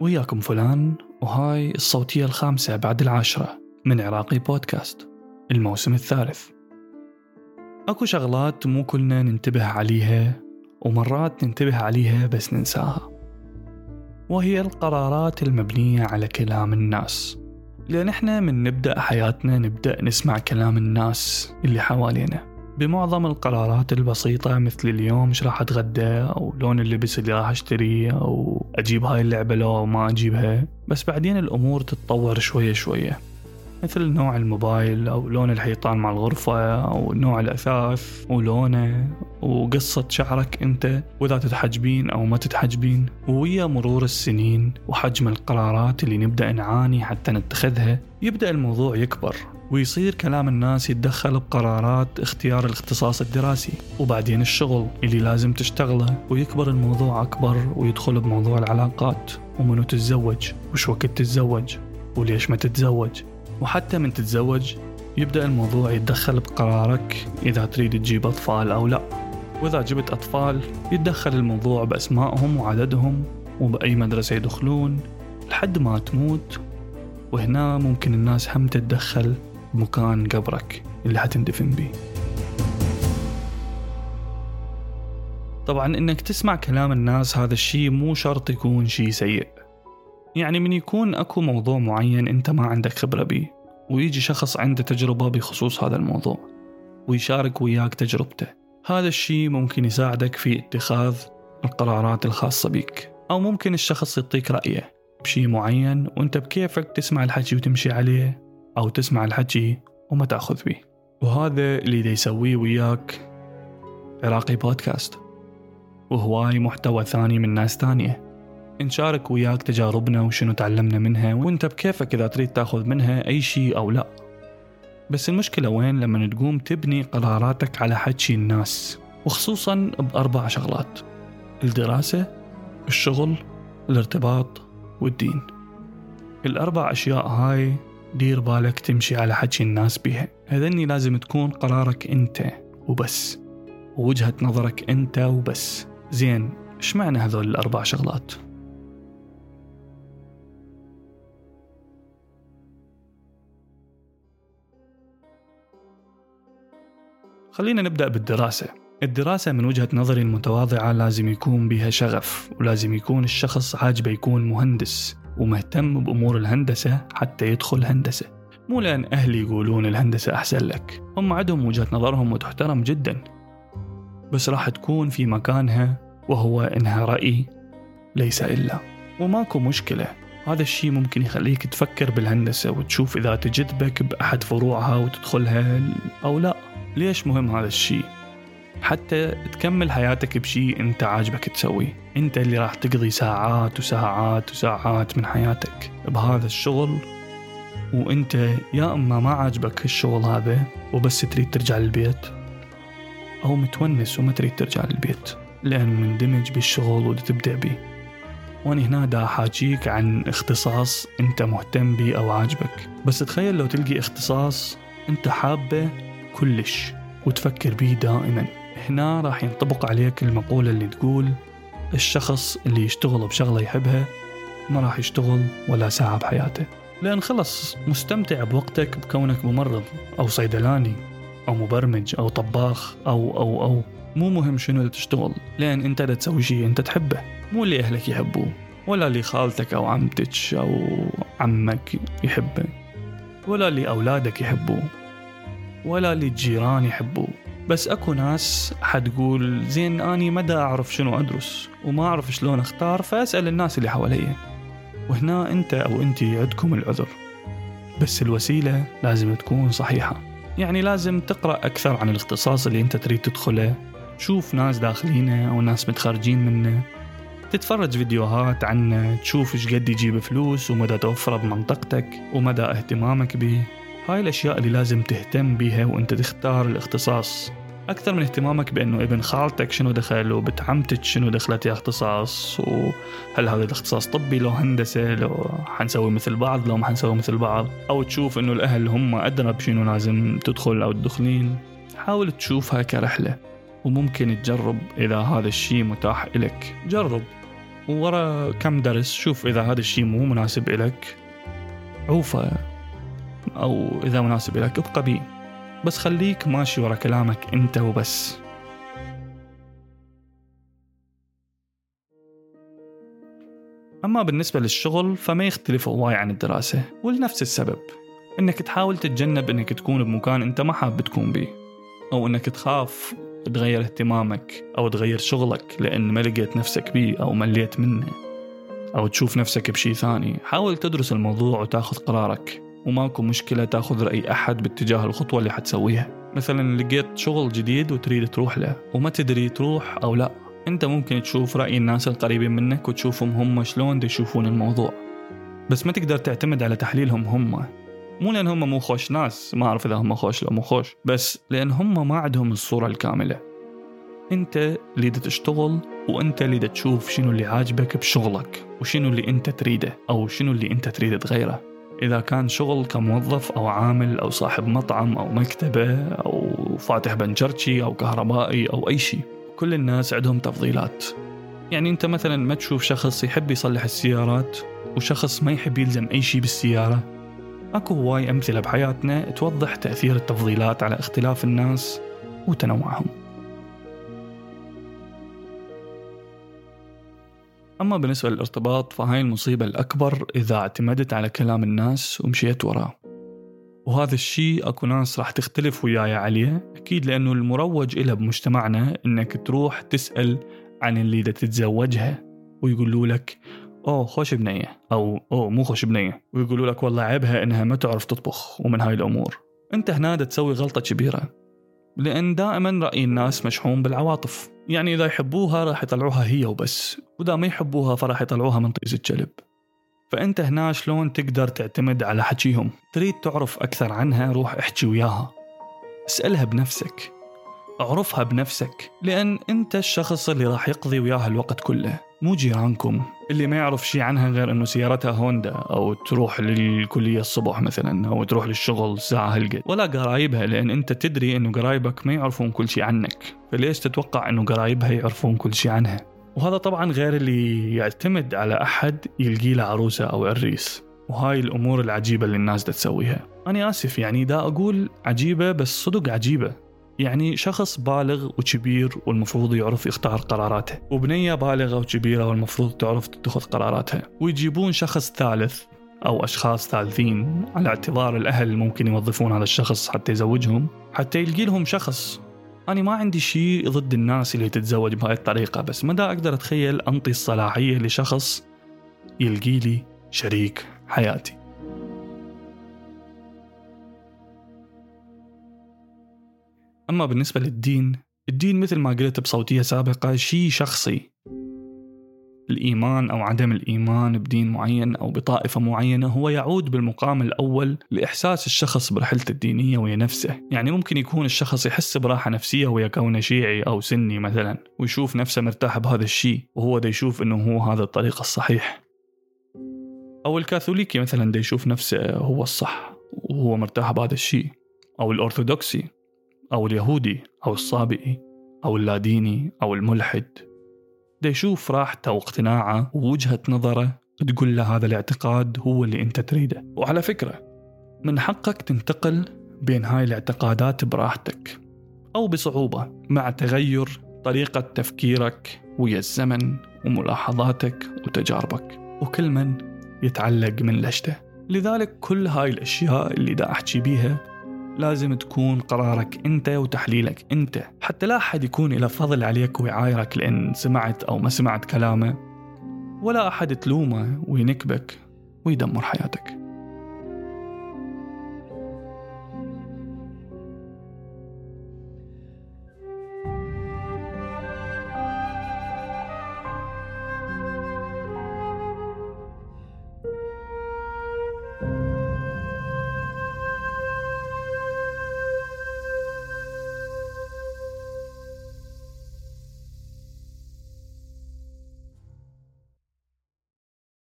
وياكم فلان وهاي الصوتية الخامسة بعد العاشرة من عراقي بودكاست الموسم الثالث. أكو شغلات مو كلنا ننتبه عليها ومرات ننتبه عليها بس ننساها. وهي القرارات المبنية على كلام الناس. لأن إحنا من نبدأ حياتنا نبدأ نسمع كلام الناس اللي حوالينا. بمعظم القرارات البسيطة مثل اليوم إيش راح أتغدى أو لون اللبس اللي راح اشتريه أو أجيب هاي اللعبة لو ما أجيبها. بس بعدين الأمور تتطور شوية شوية. مثل نوع الموبايل أو لون الحيطان مع الغرفة أو نوع الأثاث ولونه وقصة شعرك أنت وإذا تتحجبين أو ما تتحجبين. ويا مرور السنين وحجم القرارات اللي نبدأ نعاني حتى نتخذها يبدأ الموضوع يكبر ويصير كلام الناس يتدخل بقرارات اختيار الاختصاص الدراسي. وبعدين الشغل اللي لازم تشتغله ويكبر الموضوع أكبر ويدخل بموضوع العلاقات ومنو تتزوج وش وقت تتزوج وليش ما تتزوج. وحتى من تتزوج يبدأ الموضوع يتدخل بقرارك إذا تريد تجيب أطفال أو لا. وإذا جبت أطفال يتدخل الموضوع بأسمائهم وعددهم وبأي مدرسة يدخلون لحد ما تموت. وهنا ممكن الناس هم تتدخل بمكان قبرك اللي حتندفن بيه طبعا إنك تسمع كلام الناس هذا الشيء مو شرط يكون شيء سيء. يعني من يكون أكو موضوع معين أنت ما عندك خبرة بيه ويجي شخص عنده تجربة بخصوص هذا الموضوع ويشارك وياك تجربته. هذا الشيء ممكن يساعدك في اتخاذ القرارات الخاصة بيك أو ممكن الشخص يعطيك رأيه بشيء معين وأنت بكيفك تسمع الحكي وتمشي عليه أو تسمع الحكي وما تأخذ به. وهذا اللي دا يسويه وياك عراقي بودكاست وهواي محتوى ثاني من ناس ثانية. نشارك وياك تجاربنا وشنو تعلمنا منها وانت بكيفك إذا تريد تاخذ منها أي شيء أو لا. بس المشكلة وين؟ لما تقوم تبني قراراتك على حكي الناس وخصوصا بأربع شغلات الدراسة الشغل الارتباط والدين. الأربع أشياء هاي دير بالك تمشي على حكي الناس بيها. هذني لازم تكون قرارك أنت وبس ووجهة نظرك أنت وبس. زين إيش معنى هذول الأربع شغلات؟ خلينا نبدأ بالدراسة. الدراسة من وجهة نظري المتواضعة لازم يكون بها شغف ولازم يكون الشخص عاجبه يكون مهندس ومهتم بأمور الهندسة حتى يدخل هندسة. مو لأن أهلي يقولون الهندسة أحسن لك هم عندهم وجهة نظرهم وتحترم جدا. بس راح تكون في مكانها وهو إنها رأي ليس إلا. وماكو مشكلة هذا الشيء ممكن يخليك تفكر بالهندسة وتشوف إذا تجذبك بأحد فروعها وتدخلها أو لا. ليش مهم هذا الشيء حتى تكمل حياتك بشيء انت عاجبك تسويه. انت اللي راح تقضي ساعات وساعات وساعات من حياتك بهذا الشغل وانت يا اما ما عاجبك الشغل هذا وبس تريد ترجع للبيت أو متونس وما تريد ترجع للبيت لأن مندمج بالشغل وتبدع به وأنا هنا دا احاجيك عن اختصاص انت مهتم به أو عاجبك. بس تخيل لو تلقي اختصاص انت حابه كلش وتفكر به دائما. هنا راح ينطبق عليك المقولة اللي تقول الشخص اللي يشتغل بشغلة يحبها ما راح يشتغل ولا ساعة بحياته. لأن خلص مستمتع بوقتك بكونك ممرض أو صيدلاني أو مبرمج أو طباخ أو أو أو. مو مهم شنو تشتغل لأن أنت دا تسوي شيء أنت تحبه. مو اللي أهلك يحبوه ولا اللي خالتك أو عمتك أو عمك يحبه ولا اللي أولادك يحبوه. ولا اللي الجيران يحبوه. بس أكو ناس حتقول زين أني مدى أعرف شنو أدرس وما أعرف شلون أختار فأسأل الناس اللي حواليا وهنا أنت أو انت عندكم العذر. بس الوسيلة لازم تكون صحيحة. يعني لازم تقرأ أكثر عن الاختصاص اللي أنت تريد تدخله تشوف ناس داخلينه أو ناس متخرجين منه تتفرج فيديوهات عنه تشوف إيش قد يجيب فلوس ومدى توفره بمنطقتك ومدى اهتمامك به. هاي الأشياء اللي لازم تهتم بيها وأنت تختار الاختصاص. أكثر من اهتمامك بأنه ابن خالتك شنو دخل وبنت عمتك شنو دخلت يا اختصاص وهل هذا الاختصاص طبي لو هندسة لو حنسوي مثل بعض لو ما حنسوي مثل بعض. أو تشوف أنه الأهل هم أدرى بشنو لازم تدخل أو تدخلين. حاول تشوفها كرحلة وممكن تجرب إذا هذا الشيء متاح إلك. جرب وورا كم درس شوف إذا هذا الشيء مو مناسب إلك. عوفه أو إذا مناسب إلك أبقى بيه بس خليك ماشي ورا كلامك أنت وبس. أما بالنسبة للشغل فما يختلف هواي عن الدراسة ولنفس السبب. إنك تحاول تتجنب إنك تكون بمكان أنت ما حاب تكون بيه أو إنك تخاف تغير اهتمامك أو تغير شغلك لأن ما لقيت نفسك بيه أو مليت منه. أو تشوف نفسك بشي ثاني. حاول تدرس الموضوع وتاخذ قرارك. وماكو مشكلة تاخذ رأي أحد باتجاه الخطوة اللي حتسويها. مثلا لقيت شغل جديد وتريد تروح له وما تدري تروح أو لا. أنت ممكن تشوف رأي الناس القريبين منك وتشوفهم هم شلون يشوفون الموضوع. بس ما تقدر تعتمد على تحليلهم هم. مو لأن هم مو خوش ناس ما أعرف إذا هم خوش لو مو خوش بس لأن هم ما عندهم الصورة الكاملة. أنت اللي تشتغل وأنت اللي تشوف شنو اللي عاجبك بشغلك وشنو اللي أنت تريده أو شنو اللي أنت تريد تغيره. إذا كان شغل كموظف أو عامل أو صاحب مطعم أو مكتبة أو فاتح بنجرتشي أو كهربائي أو أي شيء كل الناس عندهم تفضيلات. يعني أنت مثلا ما تشوف شخص يحب يصلح السيارات وشخص ما يحب يلزم أي شيء بالسيارة. أكو هواي أمثلة بحياتنا توضح تأثير التفضيلات على اختلاف الناس وتنوعهم. أما بالنسبة للارتباط فهاي المصيبة الأكبر إذا اعتمدت على كلام الناس ومشيت وراه. وهذا الشيء أكو ناس راح تختلف وياي عليه أكيد لأنه المروج إلها بمجتمعنا إنك تروح تسأل عن اللي دا تتزوجها ويقولوا لك أوه خوش بنية. أو أوه مو خوش بنية. ويقولوا لك والله عيبها إنها ما تعرف تطبخ. ومن هاي الأمور. أنت هنا دا تسوي غلطة كبيرة. لأن دائما رأي الناس مشحون بالعواطف. يعني إذا يحبوها راح يطلعوها هي وبس. وإذا ما يحبوها فراح يطلعوها من طيز الكلب فأنت هنا شلون تقدر تعتمد على حكيهم؟ تريد تعرف أكثر عنها؟ روح احكي وياها. اسألها بنفسك. اعرفها بنفسك لأن أنت الشخص اللي راح يقضي وياها الوقت كله مو جيرانكم. اللي ما يعرف شيء عنها غير إنه سيارتها هوندا أو تروح للكلية الصبح مثلا أو تروح للشغل ساعة هالقد. ولا قرايبها لأن أنت تدري إنه قرايبك ما يعرفون كل شيء عنك. فليش تتوقع إنه قرايبها يعرفون كل شيء عنها؟ وهذا طبعا غير اللي يعتمد على أحد يلقي له عروسة أو عريس. وهاي الأمور العجيبة اللي الناس دا تسويها. أنا آسف يعني دا أقول عجيبة بس صدق عجيبة. يعني شخص بالغ وكبير والمفروض يعرف يختار قراراته وبنية بالغة وكبيرة والمفروض تعرف تتخذ قراراتها. ويجيبون شخص ثالث أو أشخاص ثالثين على اعتبار الأهل ممكن يوظفون هذا الشخص حتى يزوجهم حتى يلقي لهم شخص. أنا ما عندي شيء ضد الناس اللي تتزوج بهاي الطريقة بس مدى أقدر أتخيل أنطي الصلاحية لشخص يلقي لي شريك حياتي. أما بالنسبة للدين الدين مثل ما قلت بصوتية سابقة شيء شخصي. الإيمان أو عدم الإيمان بدين معين أو بطائفة معينة هو يعود بالمقام الأول لإحساس الشخص برحلته الدينية ويا نفسه. يعني ممكن يكون الشخص يحس براحة نفسية ويا كونه شيعي أو سني مثلا ويشوف نفسه مرتاح بهذا الشيء وهو دا يشوف أنه هو هذا الطريق الصحيح. أو الكاثوليكي مثلا دا يشوف نفسه هو الصح وهو مرتاح بهذا الشيء. أو الأرثوذكسي. أو اليهودي أو الصابئي أو اللاديني أو الملحد. دا يشوف راحته واقتناعه ووجهة نظره تقول له هذا الاعتقاد هو اللي أنت تريده. وعلى فكرة من حقك تنتقل بين هاي الاعتقادات براحتك أو بصعوبة مع تغير طريقة تفكيرك ويا الزمن وملاحظاتك وتجاربك وكل من يتعلق من لشته لذلك كل هاي الأشياء اللي دا أحكي بيها لازم تكون قرارك انت وتحليلك انت. حتى لا أحد يكون له فضل عليك ويعايرك لأن سمعت أو ما سمعت كلامه. ولا أحد تلومه وينكبك ويدمر حياتك.